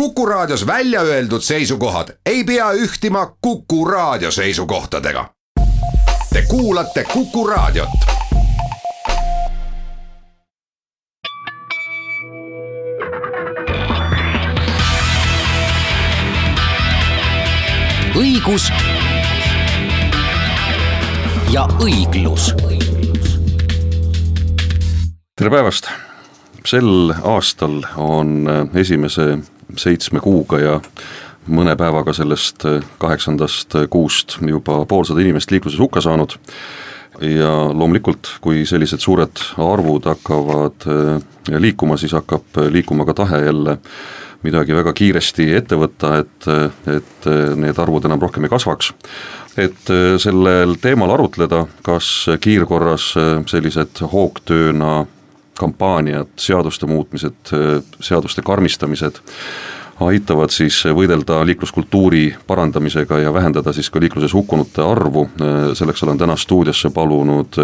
Kuku Raadios välja öeldud seisukohad ei pea ühtima Kuku Raadio seisukohtadega. Te kuulate Kuku Raadiot. õigus ja õiglus. tere päevast, sel aastal on esimese seitsme kuuga ja mõne päevaga sellest kaheksandast kuust juba poolsada inimest liikluses hukka saanud. ja loomulikult, kui sellised suured arvud hakkavad liikuma, siis hakkab liikuma ka tahe jälle midagi väga kiiresti ette võtta, et, et need arvud enam rohkem ei kasvaks. et sellel teemal arutleda, kas kiirkorras sellised hoogtööna kampaaniad, seaduste muutmised, seaduste karmistamised aitavad siis võidelda liikluskultuuri parandamisega ja vähendada siis ka liikluses hukkunute arvu, selleks olen täna stuudiosse palunud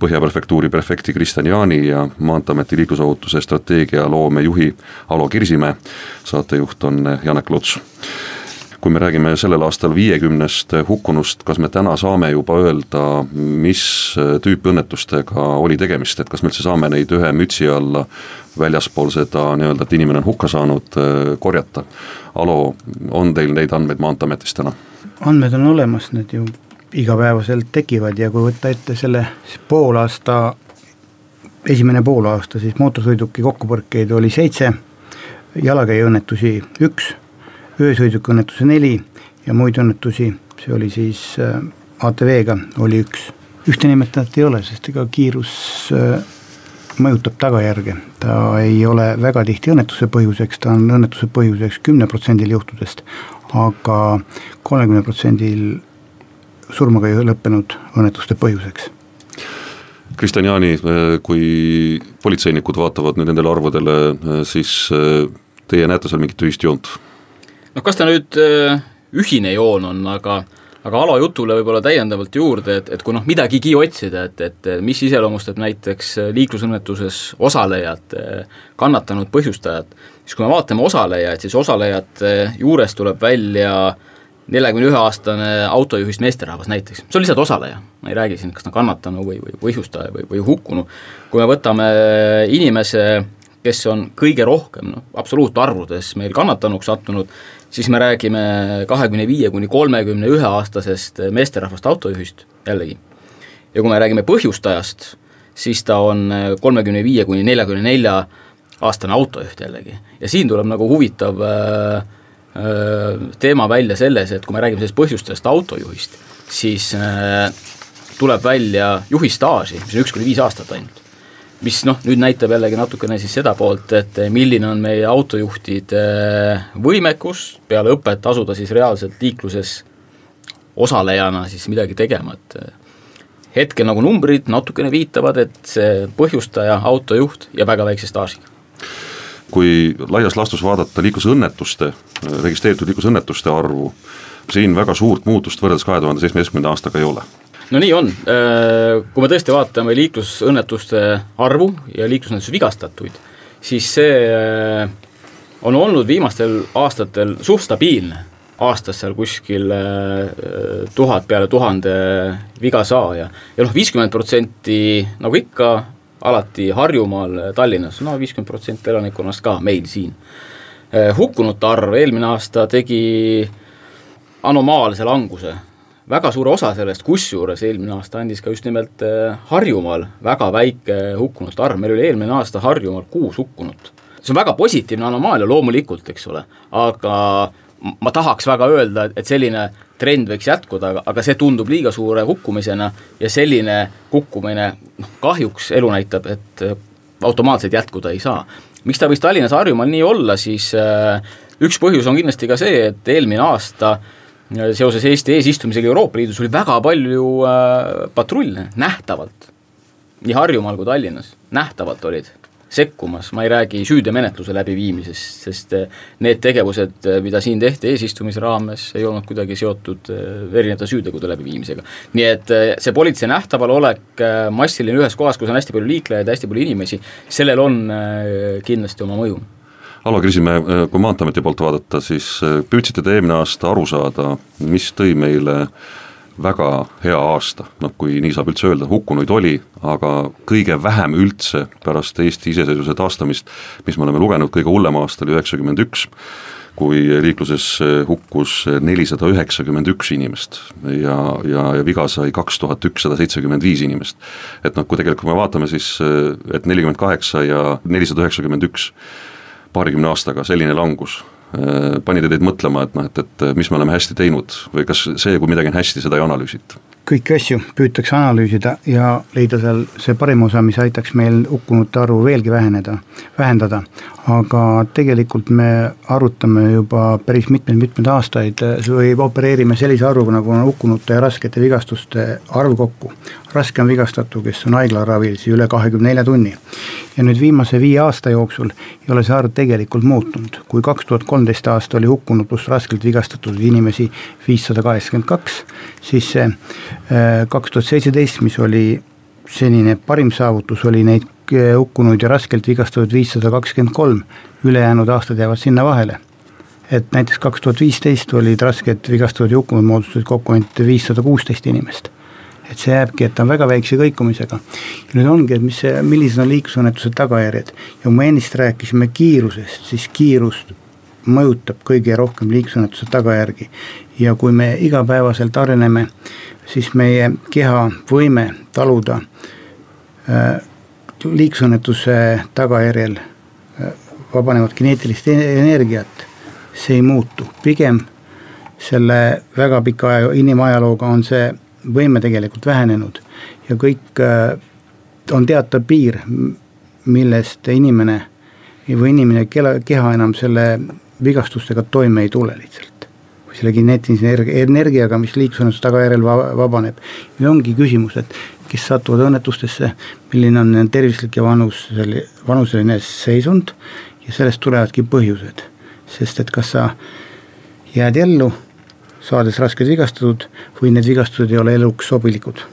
Põhja prefektuuri prefekti Kristjan Jaani ja Maanteeameti liiklusohutuse strateegia loomejuhi Alo Kirsimäe, saatejuht on Janek Luts kui me räägime sellel aastal viiekümnest hukkunust, kas me täna saame juba öelda, mis tüüpi õnnetustega oli tegemist, et kas me üldse saame neid ühe mütsi alla väljaspool seda nii-öelda, et inimene on hukka saanud, korjata? Alo, on teil neid andmeid Maanteeametis täna? andmed on olemas, need ju igapäevaselt tekivad ja kui võtta ette selle poolaasta, esimene poolaasta, siis mootorsõiduki kokkupõrkeid oli seitse, jalakäijaõnnetusi üks öösõidukiõnnetuse neli ja muid õnnetusi, see oli siis äh, ATV-ga oli üks. ühte nimetajat ei ole, sest ega kiirus äh, mõjutab tagajärge, ta ei ole väga tihti õnnetuse põhjuseks, ta on õnnetuse põhjuseks kümne protsendil juhtudest, aga kolmekümne protsendil surmaga lõppenud õnnetuste põhjuseks Kristjan Jaani, kui politseinikud vaatavad nüüd nendele arvudele, siis teie näete seal mingit ühist joont? Noh, kas ta nüüd äh, ühine joon on, aga aga Alo jutule võib-olla täiendavalt juurde, et, et kui noh, midagigi otsida, et, et mis iseloomustab näiteks liiklusõnnetuses osalejat, kannatanud põhjustajat, siis kui me vaatame osalejaid, siis osalejate juures tuleb välja neljakümne ühe aastane autojuhist meesterahvas näiteks, see on lihtsalt osaleja, ma ei räägi siin, kas ta kannatanu või, või põhjustaja või, või hukkunu. kui me võtame inimese, kes on kõige rohkem, noh, absoluutarvudes meil kannatanuks sattunud, siis me räägime kahekümne viie kuni kolmekümne ühe aastasest meesterahvast autojuhist jällegi. ja kui me räägime põhjustajast, siis ta on kolmekümne viie kuni neljakümne nelja aastane autojuht jällegi ja siin tuleb nagu huvitav äh, äh, teema välja selles, et kui me räägime sellest põhjustajast autojuhist, siis äh, tuleb välja juhi staaži, mis on üks kuni viis aastat ainult mis noh, nüüd näitab jällegi natukene siis seda poolt, et milline on meie autojuhtide võimekus peale õpet asuda siis reaalselt liikluses osalejana siis midagi tegema, et hetkel nagu numbrid natukene viitavad, et see põhjustaja, autojuht ja väga väikse staažiga. Kui laias laastus vaadata liiklusõnnetuste, registreeritud liiklusõnnetuste arvu, siin väga suurt muutust võrreldes kahe tuhande seitsmeteistkümnenda aastaga ei ole no nii on, äh, kui me tõesti vaatame liiklusõnnetuste arvu ja liiklusõnnetuses vigastatuid, siis see äh, on olnud viimastel aastatel suht stabiilne, aastas seal kuskil äh, tuhat peale tuhande viga saaja. ja noh, viiskümmend protsenti nagu ikka, alati Harjumaal, Tallinnas, no viiskümmend protsenti elanikkonnast ka meil siin. hukkunute arv eelmine aasta tegi anomaalse languse väga suure osa sellest, kusjuures eelmine aasta andis ka just nimelt äh, Harjumaal väga väike hukkunute arv, meil oli eelmine aasta Harjumaal kuus hukkunut. see on väga positiivne anomaalia loomulikult, eks ole, aga ma tahaks väga öelda, et selline trend võiks jätkuda, aga, aga see tundub liiga suure hukkumisena ja selline kukkumine, noh kahjuks elu näitab, et äh, automaatselt jätkuda ei saa. miks ta võis Tallinnas, Harjumaal nii olla, siis äh, üks põhjus on kindlasti ka see, et eelmine aasta äh, seoses Eesti eesistumisega Euroopa Liidus oli väga palju äh, patrulle, nähtavalt. nii Harjumaal kui Tallinnas, nähtavalt olid sekkumas, ma ei räägi süüteomenetluse läbiviimisest, sest äh, need tegevused, äh, mida siin tehti eesistumise raames, ei olnud kuidagi seotud äh, erinevate süütegude läbiviimisega. nii et see politsei nähtaval olek, massiline ühes kohas, kus on hästi palju liiklejaid, hästi palju inimesi, sellel on kindlasti oma mõju Alo Krisimäe, kui Maanteeameti poolt vaadata, siis püüdsite te eelmine aasta aru saada, mis tõi meile väga hea aasta, noh kui nii saab üldse öelda, hukkunuid oli, aga kõige vähem üldse pärast Eesti iseseisvuse taastamist, mis me oleme lugenud, kõige hullem aasta oli üheksakümmend üks, kui liikluses hukkus nelisada üheksakümmend üks inimest ja, ja, ja viga sai kaks tuhat ükssada seitsekümmend viis inimest. et noh, kui tegelikult me vaatame siis, et nelikümmend kaheksa ja nelisada üheksakümmend üks paarikümne aastaga selline langus pani te teid mõtlema, et noh, et, et mis me oleme hästi teinud või kas see, kui midagi on hästi, seda ei analüüsita? kõiki asju püütakse analüüsida ja leida seal see parim osa, mis aitaks meil hukkunute arvu veelgi väheneda, vähendada. aga tegelikult me arutame juba päris mitmeid-mitmeid aastaid või opereerime sellise arvuga, nagu on hukkunute ja raskete vigastuste arv kokku. Raske on vigastatu, kes on haiglaravil, siis üle kahekümne nelja tunni. ja nüüd viimase viie aasta jooksul ei ole see arv tegelikult muutunud, kui kaks tuhat kolmteist aasta oli hukkunud pluss raskelt vigastatud inimesi viissada kaheksakümmend kaks, siis see kaks tuhat seitseteist, mis oli senine parim saavutus, oli neid hukkunuid ja raskelt vigastatud viissada kakskümmend kolm, ülejäänud aastad jäävad sinna vahele. et näiteks kaks tuhat viisteist olid raskelt vigastatud ja hukkunud moodustasid kokku ainult viissada kuusteist inimest. Et see jääbki, et ta on väga väikse kõikumisega. nüüd ongi, et mis see, millised on liiklusõnnetuse tagajärjed. Ja kui me ennist rääkisime kiirusest, siis kiirust mõjutab kõige rohkem liiklusõnnetuse tagajärgi. Ja kui me igapäevaselt areneme siis meie keha võime taluda äh, liiklusõnnetuse tagajärjel äh, vabanevat kineetilist e-, energiat, see ei muutu, pigem selle väga pika aja, inimajalooga on see võime tegelikult vähenenud ja kõik äh, on teatav piir, millest inimene või inimene keha enam selle vigastustega toime ei tule lihtsalt selle kineetilise energia, energiaga, mis liiklusõnnetuse tagajärjel vabaneb. ja ongi küsimus, et kes satuvad õnnetustesse, milline on nende tervislik ja vanus, vanuseline seisund ja sellest tulevadki põhjused. sest et kas sa jääd ellu, saades raskelt vigastatud või need vigastused ei ole eluks sobilikud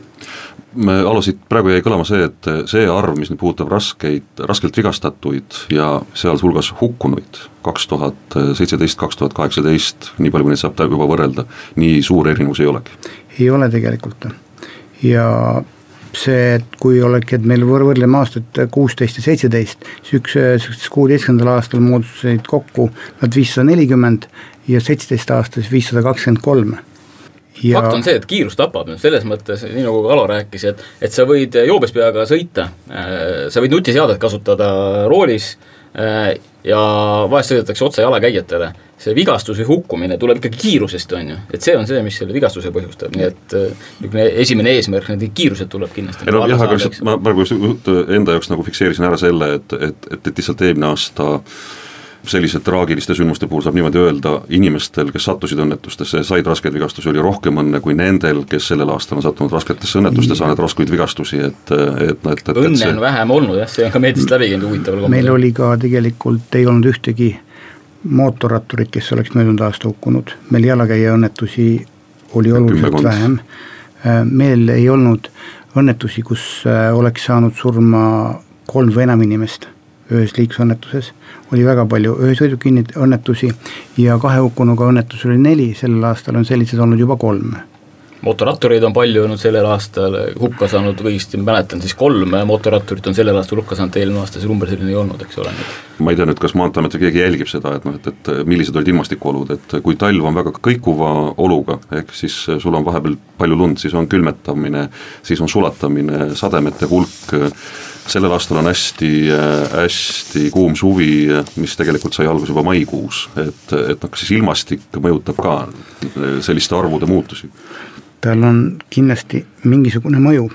alusid, praegu jäi kõlama see, et see arv, mis nüüd puudutab raskeid, raskelt vigastatuid ja sealhulgas hukkunuid, kaks tuhat seitseteist, kaks tuhat kaheksateist, nii palju, kui neid saab juba võrrelda, nii suur erinevus ei olegi? ei ole tegelikult ja see, et kui olekski, et meil võr-, võrdleme aastat kuusteist ja seitseteist, siis üks, kuueteistkümnendal aastal moodustasid kokku nad viissada nelikümmend ja seitseteist aastas viissada kakskümmend kolm ja... fakt on see, et kiirus tapab, selles mõttes, nii nagu Kalo rääkis, et, et sa võid joobes peaga sõita, sa võid nutiseadet kasutada roolis ja vahest sõidetakse otse jalakäijatele. See vigastus või hukkumine tuleb ikkagi kiirusest, on ju, et see on see, mis selle vigastuse põhjustab, nii et äh, niisugune esimene eesmärk, need kiirused tuleb kindlasti. ei no jah, aga lihtsalt ma praegu enda jaoks nagu fikseerisin ära selle, et, et, et, et lihtsalt eelmine aasta äh, selliste traagiliste sündmuste puhul saab niimoodi öelda, inimestel, kes sattusid õnnetustesse ja said raskeid vigastusi, oli rohkem õnne kui nendel, kes sellel aastal on sattunud rasketesse õnnetustesse, saanud raskuid vigastusi, et, et noh, et, et õnne see... on vähem olnud jah, see on ka meediast läbi käinud huvitaval kombel. meil oli ka tegelikult, ei olnud ühtegi mootorratturit, kes oleks möödunud aasta hukkunud, meil jalakäija õnnetusi oli oluliselt vähem, äh, meil ei olnud õnnetusi, kus äh, oleks saanud surma kolm või enam inimest ühes liiklusõnnetuses, oli väga palju öösõiduki õnnetusi ja kahe hukkunuga õnnetusi oli neli, sellel aastal on selliseid olnud juba kolm mootorrattureid on palju olnud sellel aastal hukka saanud, õigesti mäletan, siis kolm mootorratturit on sellel aastal hukka saanud, eelmine aasta see number selline ei olnud, eks ole. ma ei tea nüüd, kas Maanteeamet või keegi jälgib seda, et noh, et, et millised olid ilmastikuolud, et kui talv on väga kõikuva oluga, ehk siis sul on vahepeal palju lund, siis on külmetamine, siis on sulatamine, sademete hulk sellel aastal on hästi, hästi kuum suvi, mis tegelikult sai alguse juba maikuus, et, et noh, kas siis ilmastik mõjutab ka selliste arvude muutusi? Tal on kindlasti mingisugune mõju,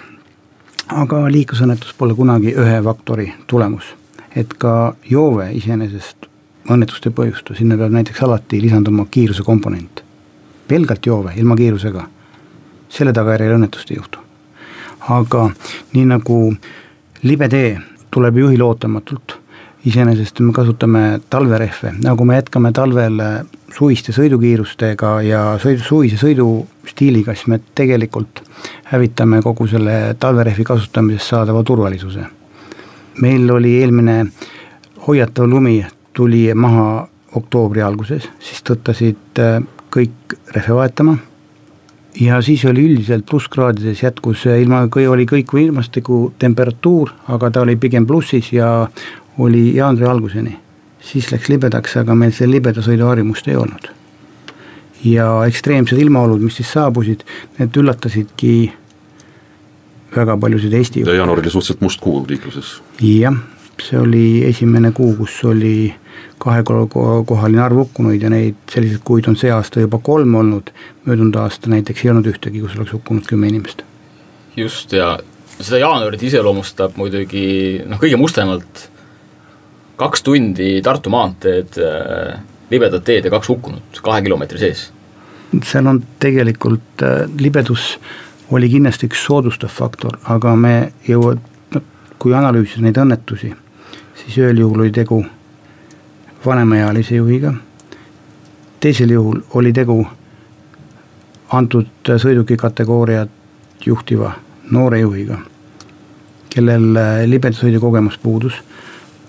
aga liiklusõnnetus pole kunagi ühe faktori tulemus. et ka joove iseenesest õnnetust ei põhjusta, sinna peab näiteks alati lisanduma kiiruse komponent. pelgalt joove, ilma kiirusega, selle tagajärjel õnnetust ei juhtu. aga nii nagu libe tee tuleb juhil ootamatult. Iseenesest me kasutame talverehve, nagu me jätkame talvel suviste sõidukiirustega ja sõidu, suvise sõidustiiliga, siis me tegelikult hävitame kogu selle talverehvi kasutamisest saadava turvalisuse. meil oli eelmine hoiatav lumi tuli maha oktoobri alguses, siis tõttasid äh, kõik rehve vahetama ja siis oli üldiselt plusskraadides jätkus ilma, oli kõikuv ilmastiku temperatuur, aga ta oli pigem plussis ja oli jaanuari alguseni. siis läks libedaks, aga meil see libeda sõidu harjumust ei olnud. ja ekstreemsed ilmaolud, mis siis saabusid, need üllatasidki väga paljusid Eesti ja jaanuar oli suhteliselt must kuu liikluses. jah, see oli esimene kuu, kus oli kahekohaline arv hukkunuid ja neid selliseid kuid on see aasta juba kolm olnud, möödunud aasta näiteks ei olnud ühtegi, kus oleks hukkunud kümme inimest. just, ja seda jaanuarit iseloomustab muidugi noh, kõige mustemalt kaks tundi Tartu maanteed äh,, libedad teed ja kaks hukkunut kahe kilomeetri sees. seal on tegelikult äh, libedus oli kindlasti üks soodustav faktor, aga me jõua-, kui analüüsida neid õnnetusi, siis ühel juhul oli tegu vanemaealise juhiga, teisel juhul oli tegu antud sõiduki kategooriat juhtiva noore juhiga, kellel libedasõidu kogemus puudus,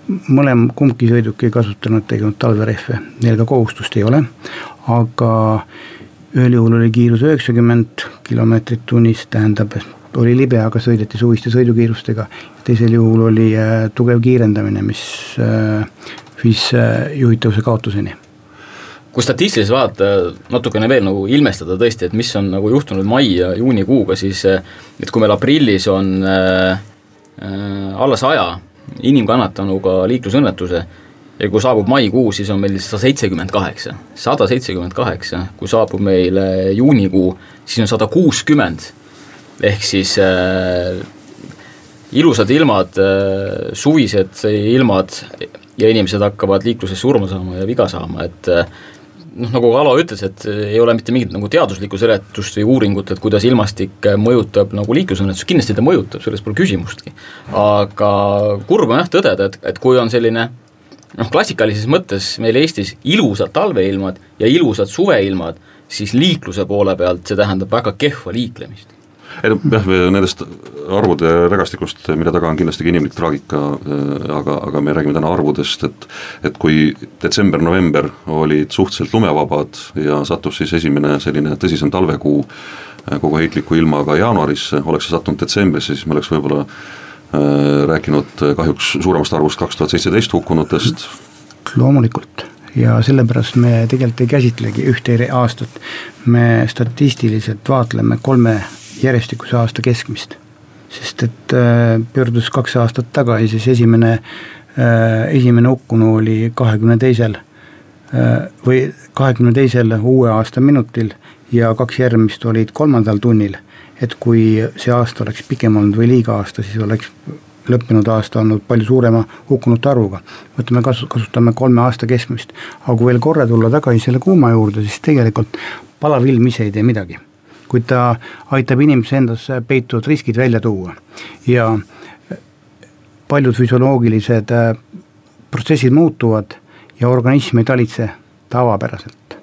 mõlem, kumbki sõiduk ei kasutanud tegelikult talverehve, neil ka kohustust ei ole, aga ühel juhul oli kiirus üheksakümmend kilomeetrit tunnis, tähendab, oli libe, aga sõideti suviste sõidukiirustega, teisel juhul oli äh, tugev kiirendamine, mis äh, viis äh, juhitavuse kaotuseni. Kui statistiliselt vaadata, natukene veel nagu ilmestada tõesti, et mis on nagu juhtunud mai ja juunikuuga, siis et kui meil aprillis on äh, alla saja inimkannatanuga liiklusõnnetuse ja kui saabub maikuu, siis on meil sada seitsekümmend kaheksa, sada seitsekümmend kaheksa, kui saabub meil juunikuu, siis on sada kuuskümmend. ehk siis äh, ilusad ilmad äh,, suvised ilmad ja inimesed hakkavad liikluses surma saama ja viga saama, et eh, noh, nagu Alo ütles, et ei ole mitte mingit nagu teaduslikku seletust või uuringut, et kuidas ilmastik mõjutab nagu liiklusõnnetust, kindlasti ta mõjutab, selles pole küsimustki. aga kurb on jah tõdeda, et, et kui on selline noh, klassikalises mõttes meil Eestis ilusad talveilmad ja ilusad suveilmad, siis liikluse poole pealt see tähendab väga kehva liiklemist ei noh, jah, nendest arvude rägastikust, mille taga on kindlasti ka inimlik traagika, äh, aga, aga me räägime täna arvudest, et et kui detsember-november olid suhteliselt lumevabad ja sattus siis esimene selline tõsisem talvekuu äh, kogu heitliku ilmaga jaanuarisse, oleks see sattunud detsembris, siis me oleks võib-olla äh, rääkinud kahjuks suuremast arvust kaks tuhat seitseteist hukkunutest. loomulikult ja sellepärast me tegelikult ei käsitlegi ühte aastat, me statistiliselt vaatleme kolme järjestikuse aasta keskmist. sest et äh, pöördus kaks aastat tagasi, siis esimene, äh, esimene hukkunu oli kahekümne teisel äh, või kahekümne teisel uue aasta minutil ja kaks järgmist olid kolmandal tunnil. et kui see aasta oleks pikem olnud või liiga aasta, siis oleks lõppenud aasta olnud palju suurema hukkunute arvuga. võtame, kasu-, kasutame kolme aasta keskmist, aga kui veel korra tulla tagasi selle kuuma juurde, siis tegelikult palav ilm ise ei tee midagi kuid ta aitab inimese endas peituvad riskid välja tuua ja paljud füsioloogilised äh, protsessid muutuvad ja organism ei talitse tavapäraselt.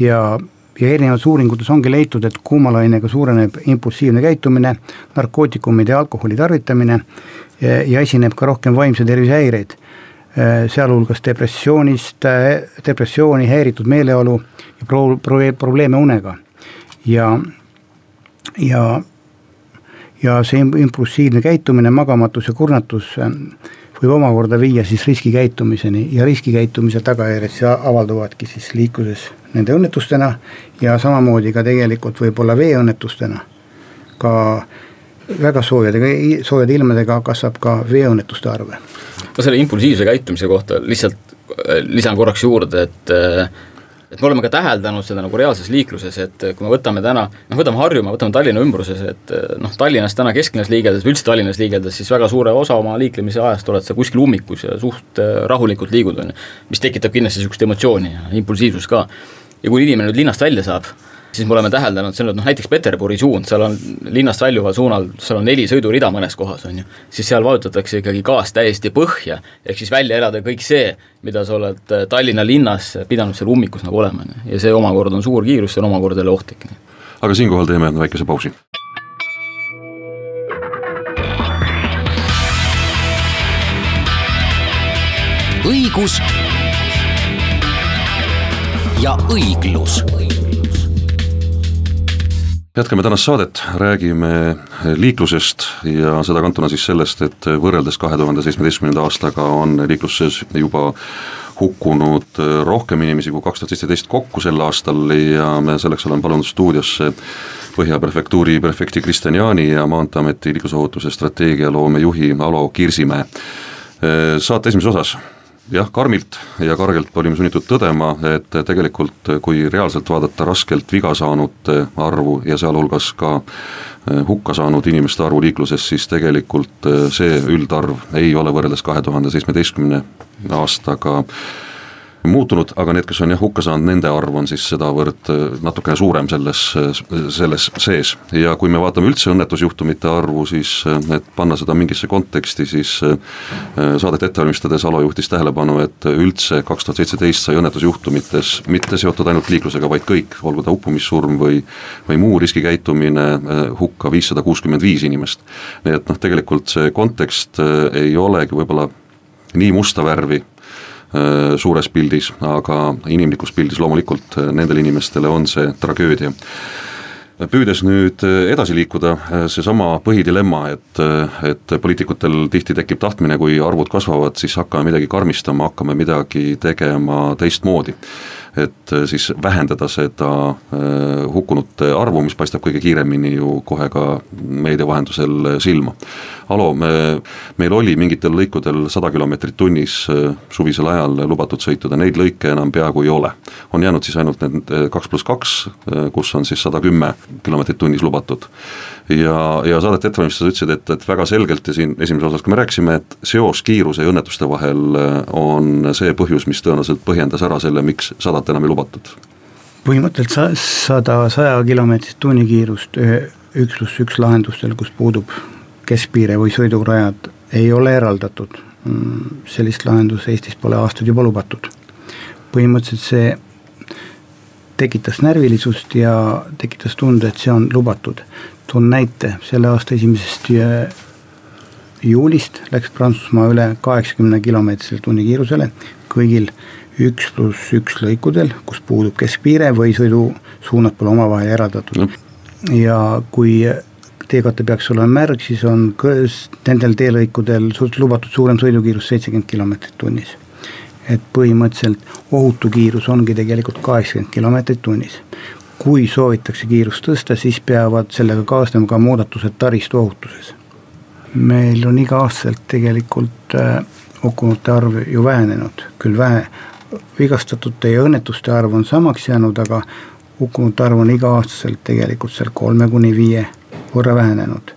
ja, ja erinevates uuringutes ongi leitud, et kuumalainega suureneb impulsiivne käitumine, narkootikumide ja alkoholi tarvitamine ja, ja esineb ka rohkem vaimse tervise häireid, äh, sealhulgas depressioonist, äh, depressiooni, häiritud meeleolu ja pro-, pro-, probleeme unega ja, ja, ja see impulsiivne käitumine, magamatus ja kurnatus äh, võib omakorda viia siis riskikäitumiseni ja riskikäitumise tagajärjed avalduvadki siis liikluses nende õnnetustena ja samamoodi ka tegelikult võib-olla veeõnnetustena. ka väga soojade, soojade ilmadega kasvab ka veeõnnetuste arv. ma selle impulsiivse käitumise kohta lihtsalt äh, lisan korraks juurde, et äh, et me oleme ka täheldanud seda nagu reaalses liikluses, et kui me võtame täna, noh võtame Harjumaa, võtame Tallinna ümbruses, et noh, Tallinnas täna kesklinnas liigeldes või üldse Tallinnas liigeldes, siis väga suure osa oma liiklemise ajast oled sa kuskil ummikus ja suht äh, rahulikult liigud, on ju. mis tekitab kindlasti niisugust emotsiooni ja impulsiivsust ka. ja kui inimene nüüd linnast välja saab, siis me oleme täheldanud, see on noh näiteks Peterburi suund, seal on linnast väljuval suunal, seal on neli sõidurida mõnes kohas, on ju, siis seal vajutatakse ikkagi gaas täiesti põhja, ehk siis välja elada kõik see, mida sa oled äh, Tallinna linnas pidanud seal ummikus nagu olema, on ju, ja see omakorda on suur kiirus, see on omakorda jälle ohtlik. aga siinkohal teeme väikese pausi. õigus ja õiglus jätkame tänast saadet, räägime liiklusest ja seda kantuna siis sellest, et võrreldes kahe tuhande seitsmeteistkümnenda aastaga on liikluses juba hukkunud rohkem inimesi kui kaks tuhat seitseteist kokku sel aastal ja me selleks oleme palunud stuudiosse Põhja prefektuuri prefekti Kristjan Jaani ja Maanteeameti liiklusohutuse strateegialoome juhi Alo Kirsimäe. Saate esimeses osas jah, karmilt ja kargelt olime sunnitud tõdema, et tegelikult kui reaalselt vaadata raskelt viga saanute arvu ja sealhulgas ka eh, hukka saanud inimeste arvu liikluses, siis tegelikult eh, see üldarv ei ole võrreldes kahe tuhande seitsmeteistkümne aastaga muutunud, aga need, kes on jah hukka saanud, nende arv on siis sedavõrd äh, natukene suurem selles, selles sees. ja kui me vaatame üldse õnnetusjuhtumite arvu, siis äh, et panna seda mingisse konteksti, siis äh, saadet ette valmistades Alo juhtis tähelepanu, et üldse kaks tuhat seitseteist sai õnnetusjuhtumites mitte seotud ainult liiklusega, vaid kõik, olgu ta uppumissurm või või muu riskikäitumine, hukka viissada kuuskümmend viis inimest. nii et noh, tegelikult see kontekst ei olegi võib-olla nii musta värvi Äh, suures pildis, aga inimlikus pildis loomulikult äh, nendele inimestele on see tragöödia. Püüdes nüüd äh, edasi liikuda, seesama põhidilemma, et, et poliitikutel tihti tekib tahtmine, kui arvud kasvavad, siis hakkame midagi karmistama, hakkame midagi tegema teistmoodi et äh, siis vähendada seda äh, hukkunute arvu, mis paistab kõige kiiremini ju kohe ka meedia vahendusel silma. Alo, me, meil oli mingitel lõikudel sada kilomeetrit tunnis äh, suvisel ajal lubatud sõituda, neid lõike enam peaaegu ei ole. on jäänud siis ainult need kaks pluss kaks, kus on siis sada kümme kilomeetrit tunnis lubatud. ja, ja saadet ette valmistades ütlesid, et, et väga selgelt ja siin esimeses osas ka me rääkisime, et seos kiiruse ja õnnetuste vahel on see põhjus, mis tõenäoliselt põhjendas ära selle, miks sadat sealt enam ei lubatud? põhimõtteliselt sa-, sada, saja kilomeetrit tunnikiirust ühe üks pluss üks lahendustel, kus puudub keskpiire või sõidurajad, ei ole eraldatud. Mm, sellist lahendust Eestis pole aastaid juba lubatud. põhimõtteliselt see tekitas närvilisust ja tekitas tunde, et see on lubatud. toon näite, selle aasta esimesest juulist läks Prantsusmaa üle kaheksakümne kilomeetrisele tunnikiirusele kõigil üks pluss üks lõikudel, kus puudub keskpiire või sõidusuunad pole omavahel eraldatud no.. ja kui teekatte peaks olema märg, siis on nendel teelõikudel lubatud suurem sõidukiirus seitsekümmend kilomeetrit tunnis. et põhimõtteliselt ohutu kiirus ongi tegelikult kaheksakümmend kilomeetrit tunnis. kui soovitakse kiirust tõsta, siis peavad sellega kaasnema ka muudatused taristu ohutuses. meil on iga-aastaselt tegelikult äh, hukkunute arv ju vähenenud, küll vähe, vigastatute ja õnnetuste arv on samaks jäänud, aga hukkunute arv on iga-aastaselt tegelikult seal kolme kuni viie võrra vähenenud.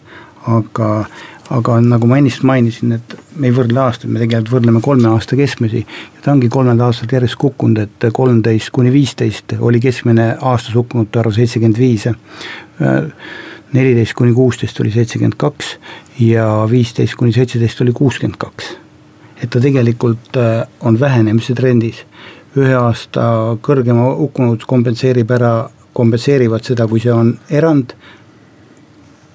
aga, aga nagu ma ennist mainisin, et me ei võrdle aastaid, me tegelikult võrdleme kolme aasta keskmisi ja ta ongi kolmel aastalt järjest kukkunud, et kolmteist kuni viisteist oli keskmine aastas hukkunute arv seitsekümmend viis neliteist kuni kuusteist oli seitsekümmend kaks ja viisteist kuni seitseteist oli kuuskümmend kaks et ta tegelikult äh, on vähenemise trendis. ühe aasta kõrgema hukkunud kompenseerib ära, kompenseerivad seda, kui see on erand,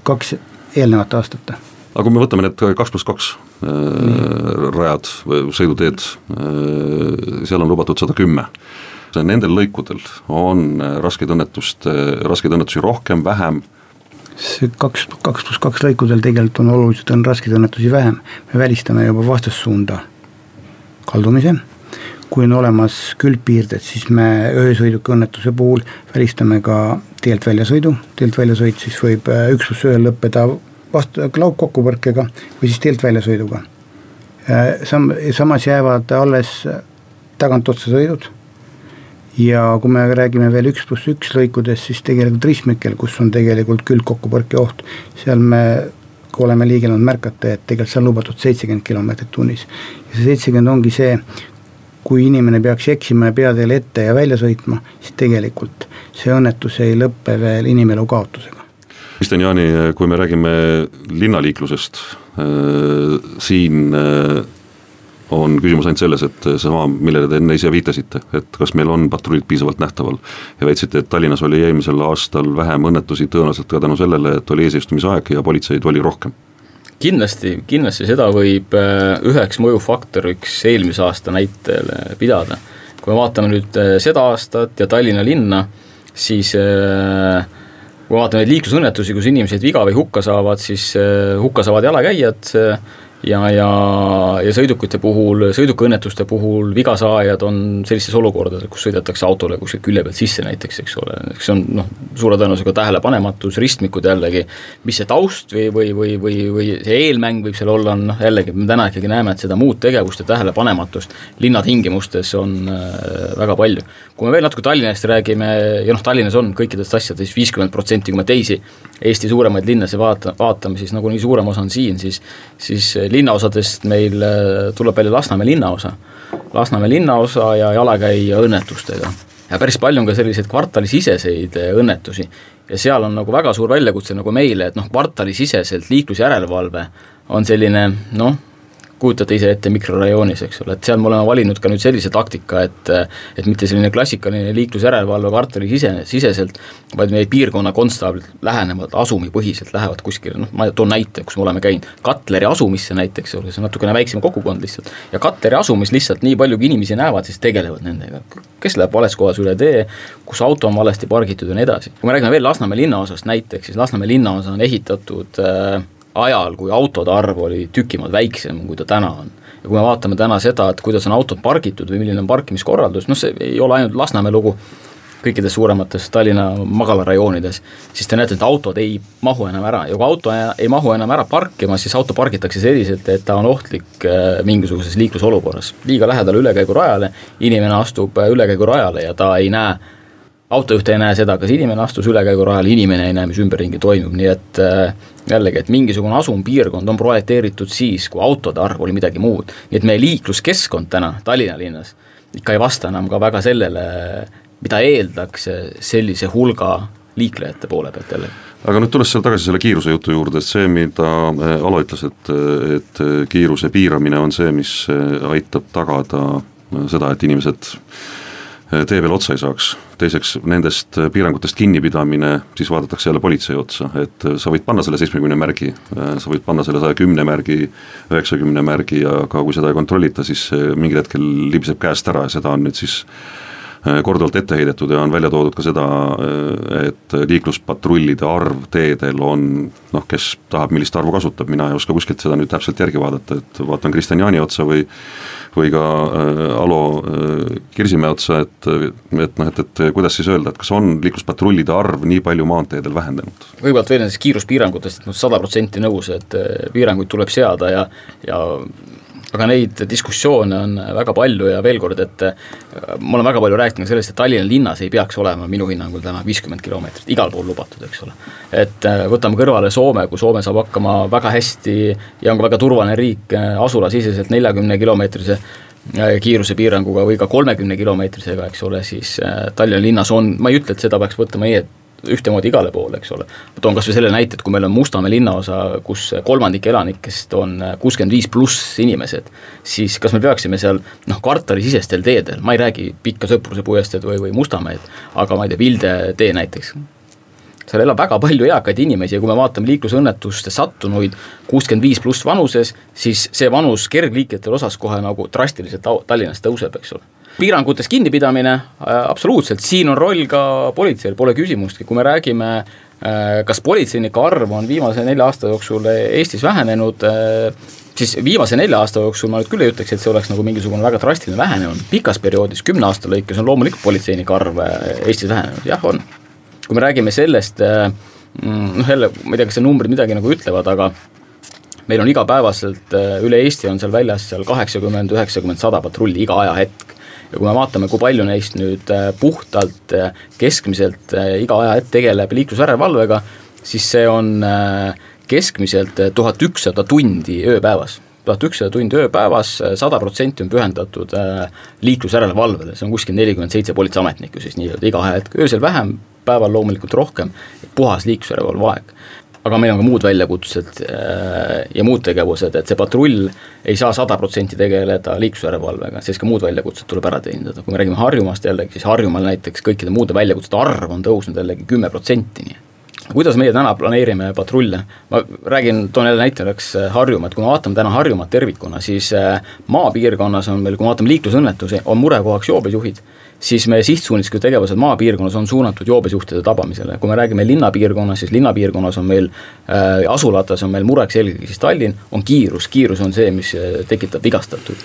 kaks eelnevat aastat aga kui me võtame need kaks pluss kaks äh, rajad, sõiduteed, äh, seal on lubatud sada kümme. Nendel lõikudel on raskeid õnnetust, raskeid õnnetusi rohkem, vähem see kaks, kaks pluss kaks lõikudel tegelikult on oluliselt, on raskeid õnnetusi vähem, me välistame juba vastassuunda kaldumise, kui on olemas külgpiirded, siis me öösõiduki õnnetuse puhul välistame ka teelt väljasõidu, teelt väljasõit siis võib äh, üks pluss ühel lõppeda vastu, laupkokkupõrkega või siis teelt väljasõiduga. Äh, sam-, samas jäävad alles tagantotsa sõidud ja kui me räägime veel üks pluss üks lõikudest, siis tegelikult ristmikel, kus on tegelikult külgkokkupõrke oht, seal me kui oleme liigelnud, märkate, et tegelikult see on lubatud seitsekümmend kilomeetrit tunnis. ja see seitsekümmend ongi see, kui inimene peaks eksima ja peateele ette ja välja sõitma, siis tegelikult see õnnetus ei lõpe veel inimelu kaotusega. Kristjan Jaani, kui me räägime linnaliiklusest, äh, siin äh, on küsimus ainult selles, et seesama, millele te enne ise viitasite, et kas meil on patrullid piisavalt nähtaval. ja väitsite, et Tallinnas oli eelmisel aastal vähem õnnetusi tõenäoliselt ka tänu sellele, et oli eesistumisaeg ja politseid oli rohkem kindlasti, kindlasti seda võib äh, üheks mõjufaktoriks eelmise aasta näitel pidada. kui me vaatame nüüd äh, seda aastat ja Tallinna linna, siis äh, kui vaatame neid liiklusõnnetusi, kus inimesed viga või hukka saavad, siis hukka saavad jalakäijad ja, ja, ja sõidukite puhul, sõidukiõnnetuste puhul vigasaajad on sellistes olukordades, kus sõidetakse autole kuskilt külje pealt sisse näiteks, eks ole, eks see on noh, suure tõenäosusega tähelepanematus, ristmikud jällegi, mis see taust või, või, või, või, või see eelmäng võib seal olla, on noh jällegi, me täna ikkagi näeme, et seda muud tegevust ja tähelepanematust linnatingimustes on äh, väga palju. kui me veel natuke Tallinnast räägime ja noh, Tallinnas on kõikidest asjadest viiskümmend protsenti, kui me teisi Eesti suuremaid linnasid vaata, vaatame, siis nagunii suurem osa on siin, siis siis linnaosadest meil äh, tuleb välja Lasnamäe linnaosa. Lasnamäe linnaosa ja jalakäija õnnetustega. ja päris palju on ka selliseid kvartalisiseseid äh, õnnetusi. ja seal on nagu väga suur väljakutse nagu meile, et noh, kvartalisiseselt liiklusjärelevalve on selline noh, kujutate ise ette mikrorajoonis, eks ole, et seal me oleme valinud ka nüüd sellise taktika, et et mitte selline klassikaline liiklusjärelevalve kvartali sise, siseselt, vaid meie piirkonna konstaablid lähenevad asumipõhiselt, lähevad kuskile, noh, ma toon näite, kus me oleme käinud, Katleri asumisse näiteks, see on natukene väiksem kogukond lihtsalt, ja Katleri asumis lihtsalt nii palju, kui inimesi näevad, siis tegelevad nendega. kes läheb vales kohas üle tee, kus auto on valesti pargitud ja nii edasi. kui me räägime veel Lasnamäe linnaosast näiteks, siis Lasnamäe linnaosa on ehitatud äh, ajal, kui autode arv oli tüki maad väiksem, kui ta täna on. ja kui me vaatame täna seda, et kuidas on autod pargitud või milline on parkimiskorraldus, noh see ei ole ainult Lasnamäe lugu, kõikides suuremates Tallinna magalarajoonides, siis te näete, et autod ei mahu enam ära ja kui auto ei mahu enam ära parkima, siis auto pargitakse selliselt, et ta on ohtlik äh, mingisuguses liiklusolukorras. liiga lähedal ülekäigurajale, inimene astub äh, ülekäigurajale ja ta ei näe autojuht ei näe seda, kas inimene astus ülekäigurajale, inimene ei näe, mis ümberringi toimub, nii et äh, jällegi, et mingisugune asumpiirkond on projekteeritud siis, kui autode arv oli midagi muud. nii et meie liikluskeskkond täna Tallinna linnas ikka ei vasta enam ka väga sellele, mida eeldaks sellise hulga liiklejate poole pealt jällegi aga nüüd tulles seal tagasi selle kiiruse jutu juurde, et see, mida äh, Alo ütles, et, et kiiruse piiramine on see, mis äh, aitab tagada seda, et inimesed tee peal otsa ei saaks. Teiseks, nendest piirangutest kinnipidamine, siis vaadatakse jälle politsei otsa, et sa võid panna selle seitsmekümne märgi, sa võid panna selle saja kümne märgi, üheksakümne märgi, aga kui seda ei kontrollita, siis mingil hetkel libiseb käest ära ja seda on nüüd siis korduvalt ette heidetud ja on välja toodud ka seda, et liikluspatrullide arv teedel on noh, kes tahab, millist arvu kasutab, mina ei oska kuskilt seda nüüd täpselt järgi vaadata, et vaatan Kristjan Jaani otsa või või ka äh, Alo äh, Kirsimäe otsa, et, et noh, et, et kuidas siis öelda, et kas on liikluspatrullide arv nii palju maanteedel vähenenud? kõigepealt veel nendest kiiruspiirangutest, et noh, sada protsenti nõus, et äh, piiranguid tuleb seada ja, ja aga neid diskussioone on väga palju ja veel kord, et ma olen väga palju rääkinud sellest, et Tallinna linnas ei peaks olema minu hinnangul täna viiskümmend kilomeetrit, igal pool lubatud, eks ole. et võtame kõrvale Soome, kui Soome saab hakkama väga hästi ja on ka väga turvaline riik asulasiseselt neljakümne kilomeetrise kiirusepiiranguga või ka kolmekümne kilomeetrisega, eks ole, siis Tallinna linnas on, ma ei ütle, et seda peaks võtma meie ühtemoodi igale poole, eks ole. ma toon kas või selle näite, et kui meil on Mustamäe linnaosa, kus kolmandik elanikest on kuuskümmend viis pluss inimesed, siis kas me peaksime seal noh, kvartalisisestel teedel, ma ei räägi Pikka Sõpruse puiesteed või, või Mustamäed, aga ma ei tea, Vilde tee näiteks, seal elab väga palju eakaid inimesi ja kui me vaatame liiklusõnnetuste sattunuid kuuskümmend viis pluss vanuses, siis see vanus kergliiklejatel osas kohe nagu drastiliselt Tallinnas tõuseb, eks ole piirangutest kinnipidamine, äh, absoluutselt, siin on roll ka politseil, pole küsimustki, kui me räägime äh, kas politseinike arv on viimase nelja aasta jooksul Eestis vähenenud, äh, siis viimase nelja aasta jooksul ma nüüd küll ei ütleks, et see oleks nagu mingisugune väga drastiline vähenenud, pikas perioodis, kümne aasta lõikes on loomulikult politseinike arv Eestis vähenenud, jah, on. kui me räägime sellest, mm, noh jälle, ma ei tea, kas see numbrid midagi nagu ütlevad, aga meil on igapäevaselt üle Eesti on seal väljas seal kaheksakümmend, üheksakümmend, sada patrulli iga ajahetk ja kui me vaatame, kui palju neist nüüd äh, puhtalt äh, keskmiselt äh, iga ajahetk tegeleb liiklusjärelevalvega, siis see on keskmiselt tuhat ükssada tundi ööpäevas. tuhat ükssada tundi ööpäevas, sada protsenti on pühendatud liiklusjärelevalvele, see on kuskil nelikümmend seitse politseiametnikku siis nii-öelda. Iga ajahetk, öösel vähem, päeval loomulikult rohkem, puhas liiklusjärelevalve aeg aga meil on ka muud väljakutsed äh, ja muud tegevused, et see patrull ei saa sada protsenti tegeleda liiklusjärelevalvega, siis ka muud väljakutsed tuleb ära teenindada, kui me räägime Harjumaast jällegi, siis Harjumaal näiteks kõikide muude väljakutsete arv on tõusnud jällegi kümme protsenti, nii kuidas meie täna planeerime patrulle, ma räägin, toon jälle näiteks Harjumaad, kui me vaatame täna Harjumaad tervikuna, siis maapiirkonnas on meil, kui me vaatame liiklusõnnetusi, on murekohaks joobesjuhid siis meie sihtsuunislikud tegevused maapiirkonnas on suunatud joobesjuhtide tabamisele, kui me räägime linnapiirkonnas, siis linnapiirkonnas on meil äh,, asulates on meil mureks eelkõige siis Tallinn, on kiirus, kiirus on see, mis äh, tekitab vigastatuid.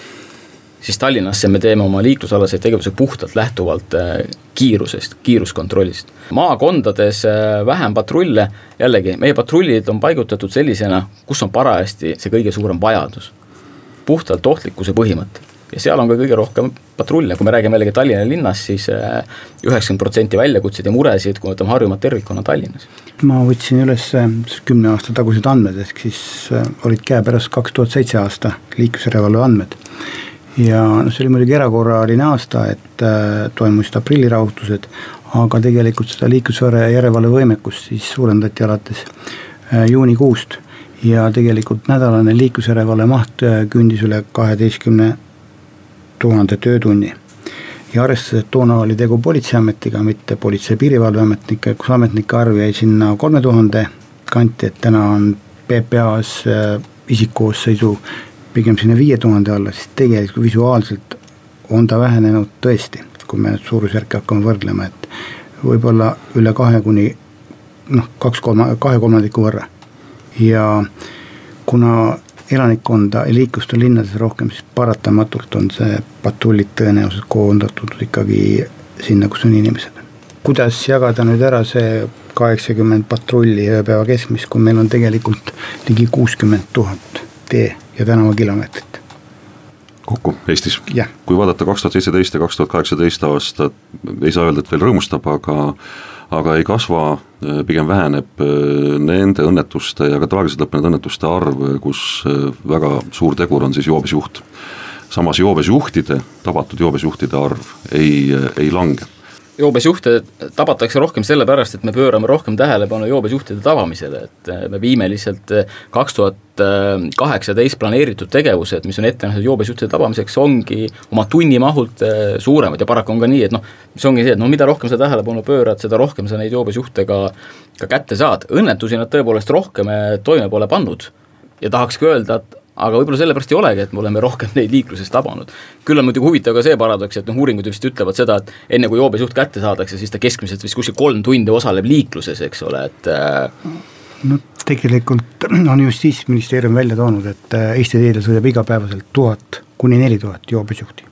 siis Tallinnasse me teeme oma liiklusalaseid tegevusi puhtalt lähtuvalt äh, kiirusest, kiiruskontrollist. maakondades äh, vähem patrulle, jällegi, meie patrullid on paigutatud sellisena, kus on parajasti see kõige suurem vajadus. puhtalt ohtlikkuse põhimõttel ja seal on ka kõige rohkem patrulle, kui me räägime jällegi Tallinna linnast, siis äh, üheksakümmend protsenti väljakutseid ja muresid, kui võtame Harjumaad tervikuna Tallinnas. ma võtsin üles äh, kümne aasta tagused andmed, ehk siis äh, olid käepärast kaks tuhat seitse aasta liiklusjärelevalve andmed. ja noh, see oli muidugi erakorraline aasta, et toimusid aprillirahutused, aga tegelikult seda liiklusjärelevalve võimekust siis suurendati alates juunikuust ja tegelikult nädalane liiklusjärelevalve maht küündis üle kaheteistkümne tuhande töötunni. ja arvestades, et toona oli tegu politseiametiga, mitte Politsei- ja Piirivalveametnike, kus ametnike arv jäi sinna kolme tuhande kanti, et täna on PPA-s äh, isikkoosseisu pigem sinna viie tuhande alla, siis tegelikult visuaalselt on ta vähenenud tõesti, kui me suurusjärke hakkame võrdlema, et võib-olla üle kahe kuni noh, kaks kolma, kahe kolmandiku võrra. ja kuna elanikkonda ja liiklust on linnades rohkem, siis paratamatult on see patrullid tõenäoliselt koondatud ikkagi sinna, kus on inimesed. kuidas jagada nüüd ära see kaheksakümmend patrulli ööpäeva keskmist, kui meil on tegelikult ligi kuuskümmend tuhat tee ja tänavakilomeetrit? kokku Eestis kui vaadata kaks tuhat seitseteist ja kaks tuhat kaheksateist aastat, ei saa öelda, et veel rõõmustab, aga aga ei kasva, äh, pigem väheneb äh, nende õnnetuste ja ka traagiliselt lõppenud õnnetuste arv, kus äh, väga suur tegur on siis joobesjuht. samas joobesjuhtide, tabatud joobesjuhtide arv ei, ei lange joobesjuhte tabatakse rohkem sellepärast, et me pöörame rohkem tähelepanu joobesjuhtide tabamisele, et äh, me viime lihtsalt äh, kaks tuhat kaheksateist planeeritud tegevused, mis on ette nähtud joobesjuhtide tabamiseks, ongi oma tunnimahult suuremad. Ja paraku on ka nii, et noh, mis ongi see, et no mida rohkem sa tähelepanu pöörad, seda rohkem sa neid joobesjuhte ka, ka kätte saad, õnnetusi nad tõepoolest rohkem toime pole pannud. Ja tahakski öelda, et aga võib-olla sellepärast ei olegi, et me oleme rohkem neid liikluses tabanud. küll on muidugi huvitav ka see paradoks, et noh, uuringud vist ütlevad seda, et enne kui joobesjuht kätte saadakse, siis ta keskmiselt vist kuskil kolm tundi osaleb liikluses, eks ole, et äh, no tegelikult on Justiitsministeerium välja toonud, et äh, Eesti teedel sõidab igapäevaselt tuhat kuni neli tuhat joobesjuhti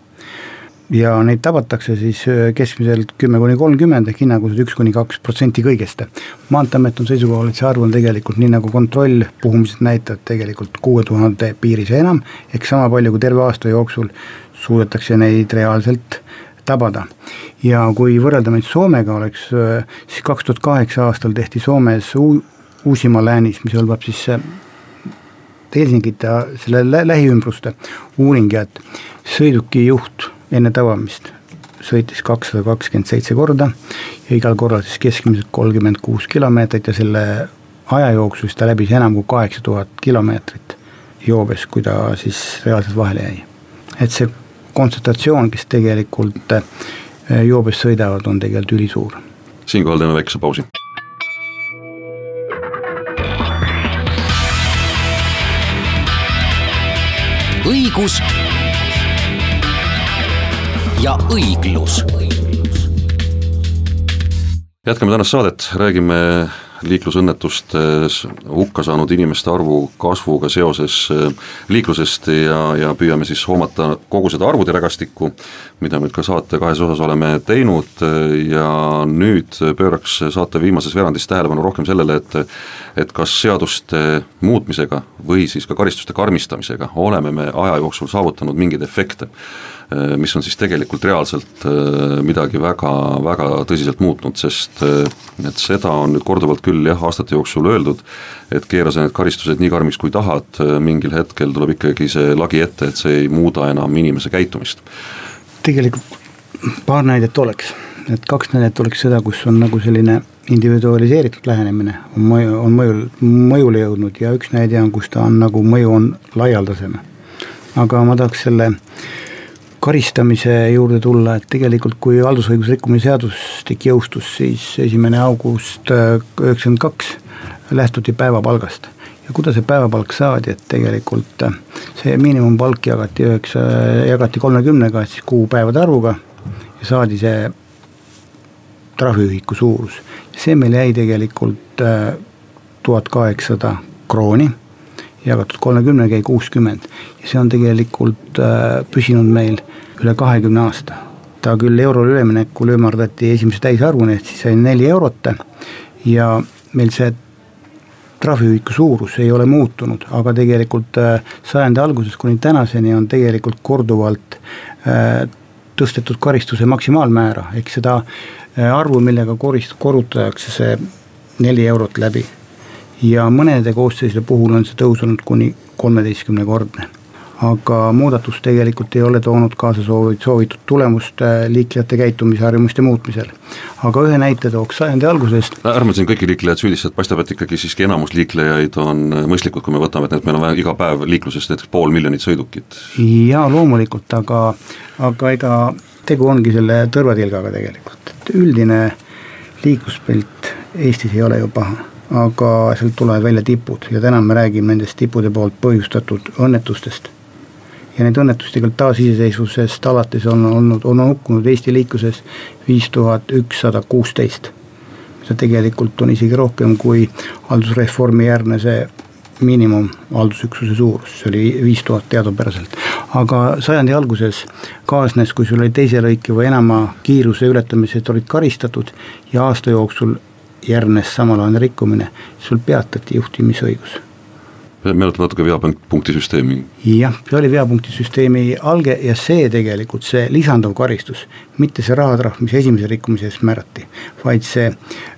ja neid tabatakse siis äh, keskmiselt kümme kuni kolmkümmend ehk hinnanguliselt üks kuni kaks protsenti kõigest. maanteeamet on seisukohal, et see arv on tegelikult nii nagu kontroll, puhumised näitavad tegelikult kuue tuhande piiris ja enam, ehk sama palju kui terve aasta jooksul suudetakse neid reaalselt tabada. ja kui võrrelda meid Soomega, oleks äh, siis kaks tuhat kaheksa aastal tehti Soomes uu-, Uusimaa läänis, mis hõlmab siis äh, Helsingit ja selle lä lähiümbruste uuring ja et sõiduki juht enne tabamist sõitis kakssada kakskümmend seitse korda ja igal korral siis keskmiselt kolmkümmend kuus kilomeetrit ja selle aja jooksul siis ta läbis enam kui kaheksa tuhat kilomeetrit joobes, kui ta siis reaalselt vahele jäi. et see kontsentratsioon, kes tegelikult eh, joobes sõidavad, on tegelikult ülisuur. siinkohal teeme väikese pausi. õigus ja õiglus. jätkame tänast saadet, räägime liiklusõnnetustes hukka saanud inimeste arvu kasvuga seoses äh, liiklusest ja, ja püüame siis hoomata kogu seda arvude rägastikku, mida me ka saate kahes osas oleme teinud ja nüüd pööraks saate viimases veerandis tähelepanu rohkem sellele, et et kas seaduste muutmisega või siis ka karistuste karmistamisega oleme me aja jooksul saavutanud mingeid efekte mis on siis tegelikult reaalselt äh, midagi väga, väga tõsiselt muutnud, sest äh, et seda on nüüd korduvalt küll jah, aastate jooksul öeldud, et keera sa need karistused nii karmiks, kui tahad, mingil hetkel tuleb ikkagi see lagi ette, et see ei muuda enam inimese käitumist. tegelikult paar näidet oleks, et kaks näidet oleks seda, kus on nagu selline individualiseeritud lähenemine on mõju, on mõjul, mõjule jõudnud ja üks näide on, kus ta on nagu mõju on laialdasem. aga ma tahaks selle karistamise juurde tulla, et tegelikult kui haldusõiguse rikkumise seadustik jõustus, siis esimene august äh, üheksakümmend kaks lähtuti päevapalgast. ja kuidas see päevapalk saadi, et tegelikult äh, see miinimumpalk jagati üheksa, jagati kolmekümnega, siis kuupäevade arvuga ja saadi see trahviühiku suurus. see meil jäi tegelikult äh, tuhat kaheksasada krooni jagatud kolmekümnega jäi kuuskümmend. Ja see on tegelikult äh, püsinud meil üle kahekümne aasta. ta küll eurole üleminekul ümardati esimese täisarvuni, ehk siis sai neli eurot. Ja meil see trahviühiku suurus ei ole muutunud, aga tegelikult äh, sajandi algusest kuni tänaseni on tegelikult korduvalt äh, tõstetud karistuse maksimaalmäära, ehk seda arvu, millega korist-, korrutatakse see neli eurot läbi ja mõnede koosseisude puhul on see tõusnud kuni kolmeteistkümnekordne. aga muudatus tegelikult ei ole toonud kaasa soovid, soovitud tulemust liiklejate käitumisharjumuste muutmisel. aga ühe näite tooks sajandi algusest. ärme siin kõiki liiklejaid süüdista, et paistab, et ikkagi siiski enamus liiklejaid on mõistlikud, kui me võtame, et meil on vaja iga päev liikluses näiteks pool miljonit sõidukit. jaa, loomulikult, aga, aga ega tegu ongi selle tõrvatilgaga tegelikult, et üldine liikluspilt Eestis ei ole ju paha aga sealt tulevad välja tipud ja täna me räägime nendest tippude poolt põhjustatud õnnetustest. ja neid õnnetusi tegelikult taasiseseisvusest alates on olnud, on hukkunud Eesti liikluses viis tuhat ükssada kuusteist. mida tegelikult on isegi rohkem kui haldusreformi järgne see miinimum haldusüksuse suurus, see oli viis tuhat teadupäraselt. aga sajandi alguses kaasnes, kui sul oli teise lõike või enama kiiruse ületamised olid karistatud ja aasta jooksul järgnes samalaadne rikkumine, sul peatati juhtimisõigus meenutab natuke veapunktisüsteemi. jah, see oli veapunktisüsteemi alge ja see tegelikult, see lisanduv karistus, mitte see rahatrahv, mis esimese rikkumise eest määrati, vaid see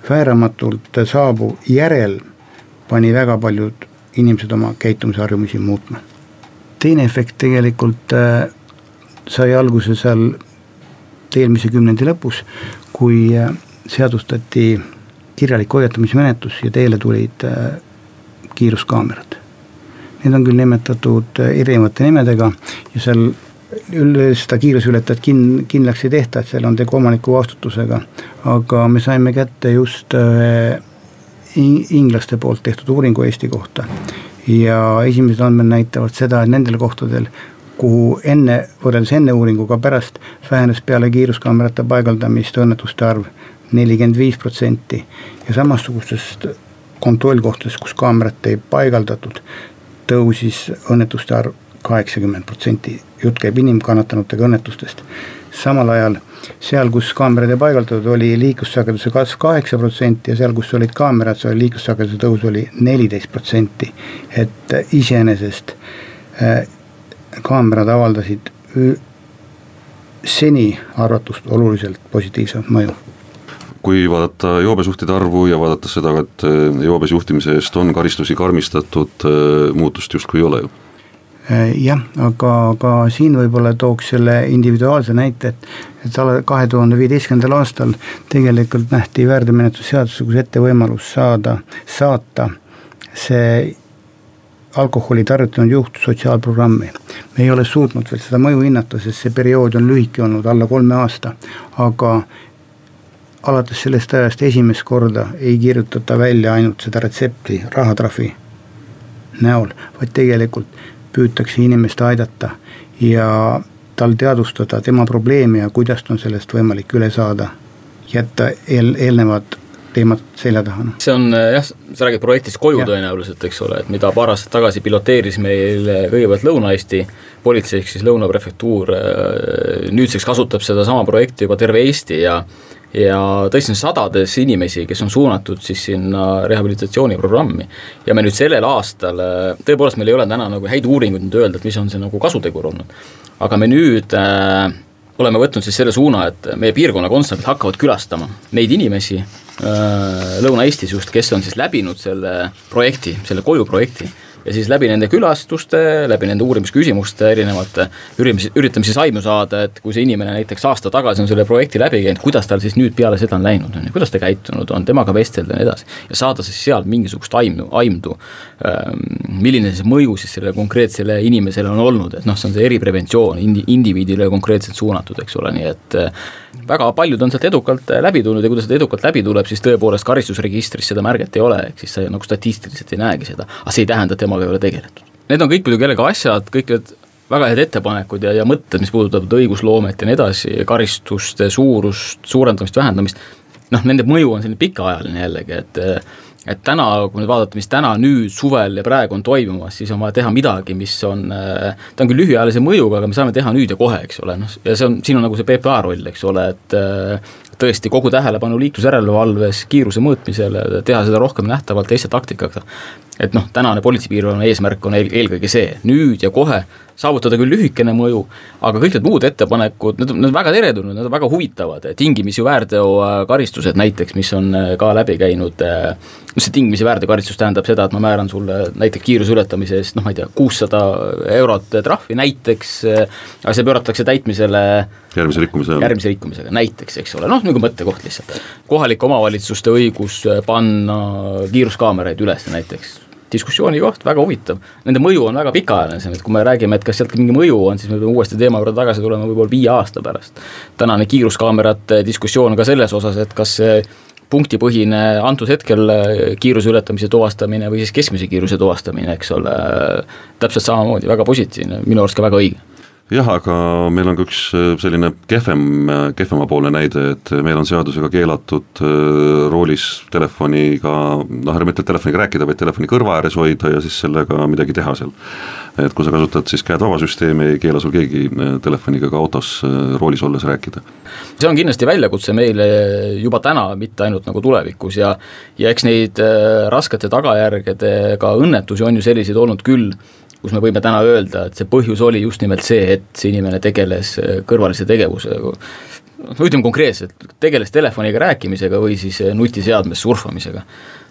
vääramatult saabuv järel pani väga paljud inimesed oma käitumisharjumusi muutma. teine efekt tegelikult äh, sai alguse seal eelmise kümnendi lõpus, kui äh, seadustati kirjalik hoiatamismenetlus ja teele tulid äh, kiiruskaamerad. Need on küll nimetatud äh, erinevate nimedega ja seal seda kiiruseületajat kin-, kindlaks ei tehta, et seal on tegu omaniku vastutusega, aga me saime kätte just äh, inglaste poolt tehtud uuringu Eesti kohta. ja esimesed andmed näitavad seda, et nendel kohtadel, kuhu enne, võrreldes enne uuringuga pärast vähenes peale kiiruskaamerate paigaldamist õnnetuste arv nelikümmend viis protsenti ja samasugustest kontrollkohtadest, kus kaamerat ei paigaldatud, tõusis õnnetuste arv kaheksakümmend protsenti, jutt käib inimkannatanutega õnnetustest. samal ajal seal, kus kaamerad ei paigaldatud, oli liiklussageduse kasv kaheksa protsenti ja seal, kus olid kaamerad, seal liiklussageduse tõus oli neliteist protsenti. et iseenesest äh, kaamerad avaldasid seni arvatust oluliselt positiivsemat mõju kui vaadata joobesjuhtide arvu ja vaadata seda, et eh, joobes juhtimise eest on karistusi karmistatud, eh, muutust justkui ei ole ju eh, jah, aga, aga siin võib-olla tooks selle individuaalse näite, et et alle kahe tuhande viieteistkümnendal aastal tegelikult nähti väärteomenetlusseaduses ette võimalus saada, saata see alkoholi tarvitanud juht sotsiaalprogrammi. me ei ole suutnud veel seda mõju hinnata, sest see periood on lühike olnud, alla kolme aasta, aga alates sellest ajast esimest korda ei kirjutata välja ainult seda retsepti rahatrahvi näol, vaid tegelikult püütakse inimest aidata ja tal teadvustada tema probleemi ja kuidas on sellest võimalik üle saada, jätta eel, eelnevad teemad selja taha. See on jah, sa räägid projektist Koju ja. tõenäoliselt, eks ole, et mida paar aastat tagasi piloteeris meil kõigepealt Lõuna-Eesti politsei ehk siis Lõuna prefektuur, nüüdseks kasutab sedasama projekti juba terve Eesti ja ja tõesti on sadades inimesi, kes on suunatud siis sinna rehabilitatsiooniprogrammi. ja me nüüd sellel aastal, tõepoolest meil ei ole täna nagu häid uuringuid nüüd öelda, et mis on see nagu kasutegur olnud, aga me nüüd äh, oleme võtnud siis selle suuna, et meie piirkonna konstantid hakkavad külastama neid inimesi äh, Lõuna-Eestis just, kes on siis läbinud selle projekti, selle koju projekti ja siis läbi nende külastuste, läbi nende uurimisküsimuste erinevate üritamisi, üritame siis aimu saada, et kui see inimene näiteks aasta tagasi on selle projekti läbi käinud, kuidas tal siis nüüd peale seda on läinud, on ju, kuidas ta käitunud on, temaga vestelda ja nii edasi. ja saada siis sealt mingisugust aimdu, aimdu, ähm, milline see mõju siis sellele konkreetsele inimesele on olnud, et noh, see on see eripreventsioon indi-, indiviidile konkreetselt suunatud, eks ole, nii et väga paljud on sealt edukalt äh, läbi tulnud ja kui ta sealt edukalt läbi tuleb, siis tõepoolest karistusregistris seda märget ei ole, ehk siis sa nagu statistiliselt ei näegi seda, aga see ei tähenda, et temaga ei ole tegeletud. Need on kõik muidugi jällegi asjad, kõik need väga head ettepanekud ja, ja mõtted, mis puudutavad õigusloomet ja nii edasi, karistuste suurust, suurendamist, vähendamist, noh, nende mõju on selline pikaajaline jällegi, et et täna, kui nüüd vaadata, mis täna nüüd suvel ja praegu on toimumas, siis on vaja teha midagi, mis on, ta on küll lühiajalise mõjuga, aga me saame teha nüüd ja kohe, eks ole, noh, ja see on, siin on nagu see PPA roll, eks ole, et tõesti kogu tähelepanu liiklusjärelevalves, kiiruse mõõtmisele, teha seda rohkem nähtavalt teiste taktikaga. et noh, tänane politseipiirkonna eesmärk on eel, eelkõige see, nüüd ja kohe saavutada küll lühikene mõju, aga kõik need muud ettepanekud, need on, need on väga teretulnud, need on väga huvitavad, tingimisi väärteokaristused näiteks, mis on äh, ka läbi käinud, noh see tingimisi väärteokaristus tähendab seda, et ma määran sulle näiteks kiiruse ületamise eest noh, ma ei tea, kuussada eurot trahvi näiteks, äh, aga see pööratakse täitmisele järgmise rikkumisega. järgmise rikkumisega, näiteks, eks ole, noh, nagu mõttekoht lihtsalt. kohalike omavalitsuste õigus äh, panna kiiruskaameraid üles näiteks, diskussiooni koht, väga huvitav. Nende mõju on väga pikaajaline, et kui me räägime, et kas sealt mingi mõju on, siis me peame uuesti teema juurde tagasi tulema võib-olla viie aasta pärast. tänane kiiruskaamerate diskussioon ka selles osas, et kas see punktipõhine antud hetkel kiiruse ületamise tuvastamine või siis keskmise kiiruse tuvastamine, eks ole, täpselt samamoodi, väga positiivne, minu arust ka väga õige jah, aga meil on ka üks äh, selline kehvem, äh, kehvemapoolne näide, et meil on seadusega keelatud äh, roolis telefoniga, noh, mitte telefoniga rääkida, vaid telefoni kõrva ääres hoida ja siis sellega midagi teha seal. et kui sa kasutad siis käed vaba süsteemi, ei keela sul keegi telefoniga ka autos roolis olles rääkida. see on kindlasti väljakutse meile juba täna, mitte ainult nagu tulevikus ja ja eks neid raskete tagajärgedega õnnetusi on ju selliseid olnud küll kus me võime täna öelda, et see põhjus oli just nimelt see, et see inimene tegeles äh, kõrvalise tegevusega, no ütleme konkreetselt, tegeles telefoniga rääkimisega või siis äh, nutiseadmes surfamisega.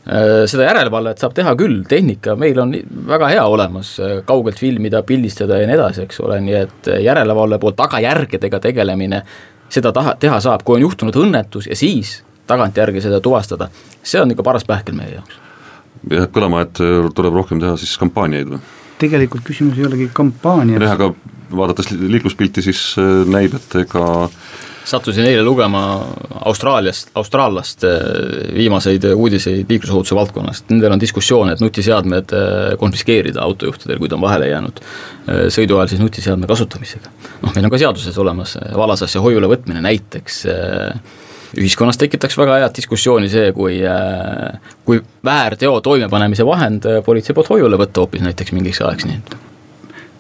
Äh, seda järelevalvet saab teha küll, tehnika meil on väga hea olemas, kaugelt filmida, pildistada ja nii edasi, eks ole, nii et järelevalve poolt tagajärgedega tegelemine, seda taha, teha saab, kui on juhtunud õnnetus ja siis tagantjärgi seda tuvastada, see on ikka paras pähkel meie jaoks. jääb kõlama, et tuleb rohkem teha siis kampaaniaid või? Tegelikult küsimus ei olegi kampaanias. jah, aga vaadates liikluspilti, siis äh, näib, et ega sattusin eile lugema Austraaliast, austraallast äh, viimaseid uudiseid liiklusohutuse valdkonnast, nendel on diskussioon, et nutiseadmed äh, konfiskeerida autojuhtidel, kui ta on vahele jäänud sõidu ajal siis nutiseadme kasutamisega. noh, meil on ka seaduses olemas valasasja hoiule võtmine näiteks ühiskonnas tekitaks väga head diskussiooni see, kui, äh, kui väärteo toimepanemise vahend äh, politsei poolt hoiule võtta hoopis näiteks mingiks ajaks, nii et.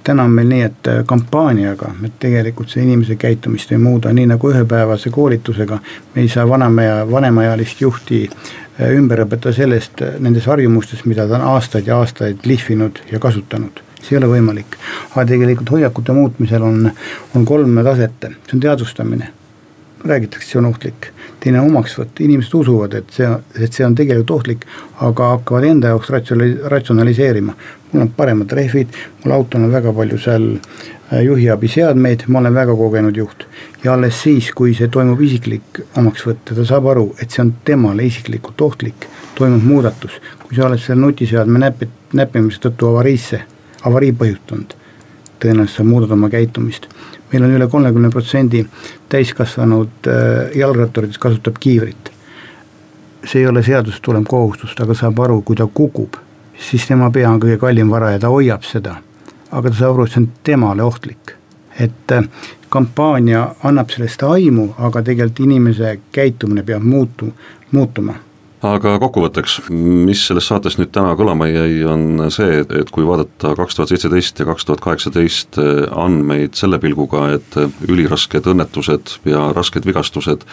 Täna on meil nii, et äh, kampaaniaga me tegelikult see inimese käitumist ei muuda, nii nagu ühepäevase koolitusega me ei saa vanemaja, vanemaealist juhti ümber õpetada sellest, nendes harjumustes, mida ta on aastaid ja aastaid lihvinud ja kasutanud. See ei ole võimalik. aga tegelikult hoiakute muutmisel on, on kolm taset, see on teadvustamine, räägitakse, see on ohtlik teine omaksvõtt, inimesed usuvad, et see, et see on tegelikult ohtlik, aga hakkavad enda jaoks ratsioli-, ratsionaliseerima. mul on paremad rehvid, mul autol on väga palju seal äh, juhiabiseadmeid, ma olen väga kogenud juht. ja alles siis, kui see toimub isiklik omaksvõtt ja ta saab aru, et see on temale isiklikult ohtlik, toimub muudatus. kui sa oled selle nutiseadme näpi-, näppimise tõttu avariisse, avarii põhjustanud, tõenäoliselt sa muudad oma käitumist meil on üle kolmekümne protsendi täiskasvanud äh, jalgratturitest kasutab kiivrit. see ei ole seadusest tulev kohustus, ta aga saab aru, kui ta kukub, siis tema pea on kõige kallim vara ja ta hoiab seda. aga ta saab aru, et see on temale ohtlik. et äh, kampaania annab sellest aimu, aga tegelikult inimese käitumine peab muutu, muutuma aga kokkuvõtteks, mis sellest saatest nüüd täna kõlama jäi, on see, et kui vaadata kaks tuhat seitseteist ja kaks tuhat kaheksateist andmeid selle pilguga, et ülirasked õnnetused ja rasked vigastused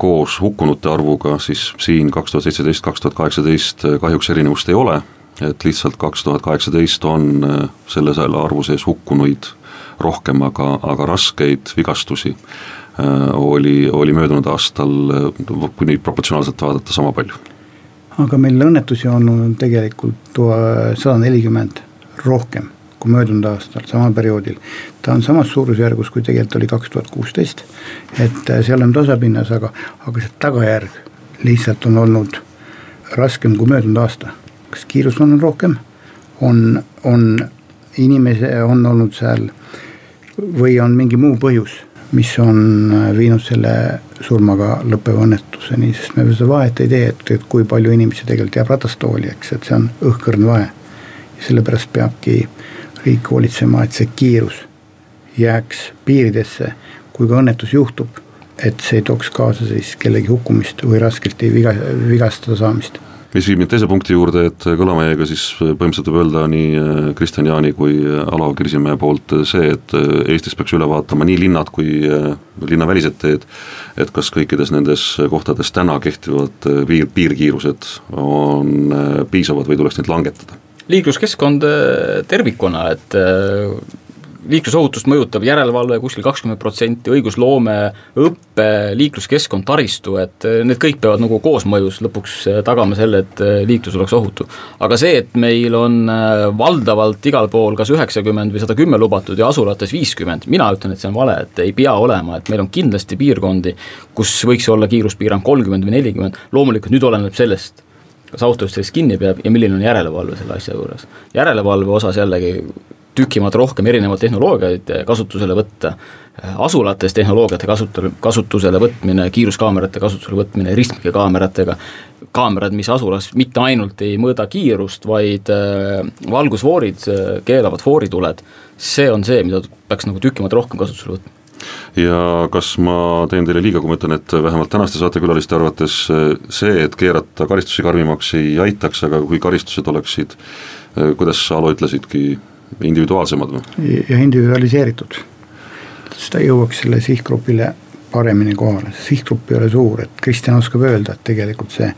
koos hukkunute arvuga, siis siin kaks tuhat seitseteist, kaks tuhat kaheksateist kahjuks erinevust ei ole, et lihtsalt kaks tuhat kaheksateist on selle arvu sees hukkunuid rohkem, aga, aga raskeid vigastusi oli, oli möödunud aastal, äh, kui neid proportsionaalselt vaadata, sama palju aga meil õnnetusi on olnud tegelikult sada nelikümmend rohkem kui möödunud aastal, samal perioodil. ta on samas suurusjärgus, kui tegelikult oli kaks tuhat kuusteist, et äh, seal on tasapinnas, aga, aga see tagajärg lihtsalt on olnud raskem kui möödunud aasta. kas kiirust on rohkem, on, on inimese, on olnud seal või on mingi muu põhjus, mis on äh, viinud selle surmaga lõppeva õnnetuseni, sest me seda vahet ei tee, et, et kui palju inimesi tegelikult jääb ratastooli, eks, et see on õhkõrn vahe. ja sellepärast peabki riik hoolitsema, et see kiirus jääks piiridesse, kui ka õnnetus juhtub, et see ei tooks kaasa siis kellegi hukkumist või raskelt viga, vigastada saamist mis viib mind teise punkti juurde, et kõlamajäiga siis põhimõtteliselt võib öelda nii äh, Kristjan Jaani kui äh, Alo Kirsimäe poolt see, et Eestis peaks üle vaatama nii linnad kui linnavälised teed, et kas kõikides nendes kohtades täna kehtivad piir, piirkiirused on piisavad või tuleks neid langetada? Liikluskeskkond tervikuna, et liiklusohutust mõjutab järelevalve kuskil kakskümmend protsenti, õigusloome, õppe, liikluskeskkond, taristu, et äh, need kõik peavad nagu koosmõjus lõpuks tagama selle, et liiklus oleks ohutu. aga see, et meil on valdavalt igal pool kas üheksakümmend või sada kümme lubatud ja asulates viiskümmend, mina ütlen, et see on vale, et ei pea olema, et meil on kindlasti piirkondi, kus võiks olla kiiruspiirang kolmkümmend või nelikümmend, loomulikult nüüd oleneb sellest kas autojuht sellest kinni peab ja milline on järelevalve selle asja juures. järelevalve osas jällegi tükimad rohkem erinevaid tehnoloogiaid kasutusele võtta, asulates tehnoloogiate kasutusele, kasutusele võtmine, kiiruskaamerate kasutusele võtmine, ristmike kaameratega, kaamerad, mis asulas mitte ainult ei mõõda kiirust, vaid äh, valgusfoorid, keelavad foorituled, see on see, mida peaks nagu tükimad rohkem kasutusele võtma. Ja kas ma teen teile liiga, kui ma ütlen, et vähemalt tänaste saatekülaliste arvates eh, see, et keerata karistusi karmimaks ei aitaks, aga kui karistused oleksid, eh, kuidas sa, Alo, ütlesidki, individuaalsemad või? ja individualiseeritud, seda jõuaks selle sihtgrupile paremini kohale, sihtgrupp ei ole suur, et Kristjan oskab öelda, et tegelikult see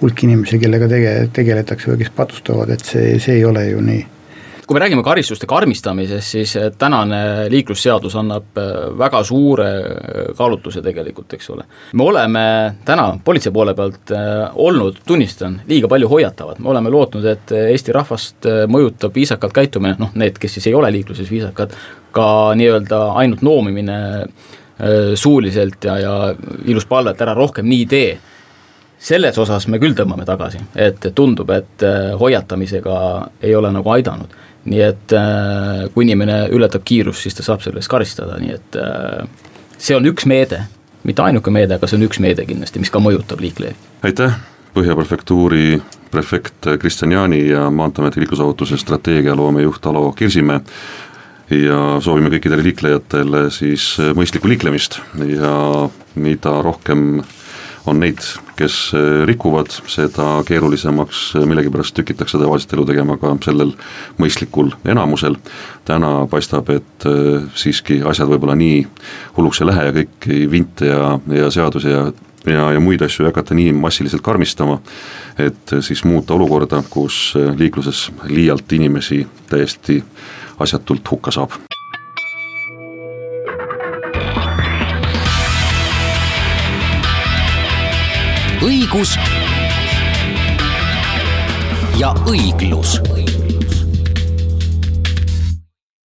hulk inimesi, kellega tege-, tegeletakse või kes patustavad, et see, see ei ole ju nii kui me räägime karistuste karmistamisest, siis eh, tänane liiklusseadus annab eh, väga suure eh, kaalutluse tegelikult, eks ole. me oleme täna politsei poole pealt olnud, tunnistan, liiga palju hoiatavad, me oleme lootnud, et Eesti rahvast mõjutab viisakalt käitumine, noh need, kes siis ei ole liikluses viisakad, ka nii-öelda ainult noomimine suuliselt ja, ja ilus palve, et ära rohkem nii tee. Selles osas me küll tõmbame tagasi, et tundub, et hoiatamisega ei ole nagu aidanud nii et äh, kui inimene ületab kiirust, siis ta saab selle eest karistada, nii et äh, see on üks meede, mitte ainuke meede, aga see on üks meede kindlasti, mis ka mõjutab liiklejaid. aitäh, Põhja prefektuuri prefekt Kristjan Jaani ja Maanteeameti liiklusohutuse strateegialoome juht Alo Kirsimäe ja soovime kõikidele liiklejatele siis mõistlikku liiklemist ja mida rohkem on neid, kes äh, rikuvad, seda keerulisemaks äh, millegipärast tükitakse tavalist elu tegema ka sellel mõistlikul enamusel. täna paistab, et äh, siiski asjad võib-olla nii hulluks ei lähe ja kõiki vinte ja, ja seadusi ja ja, ja muid asju ei hakata nii massiliselt karmistama, et siis muuta olukorda, kus liikluses liialt inimesi täiesti asjatult hukka saab. Õigus ja õiglus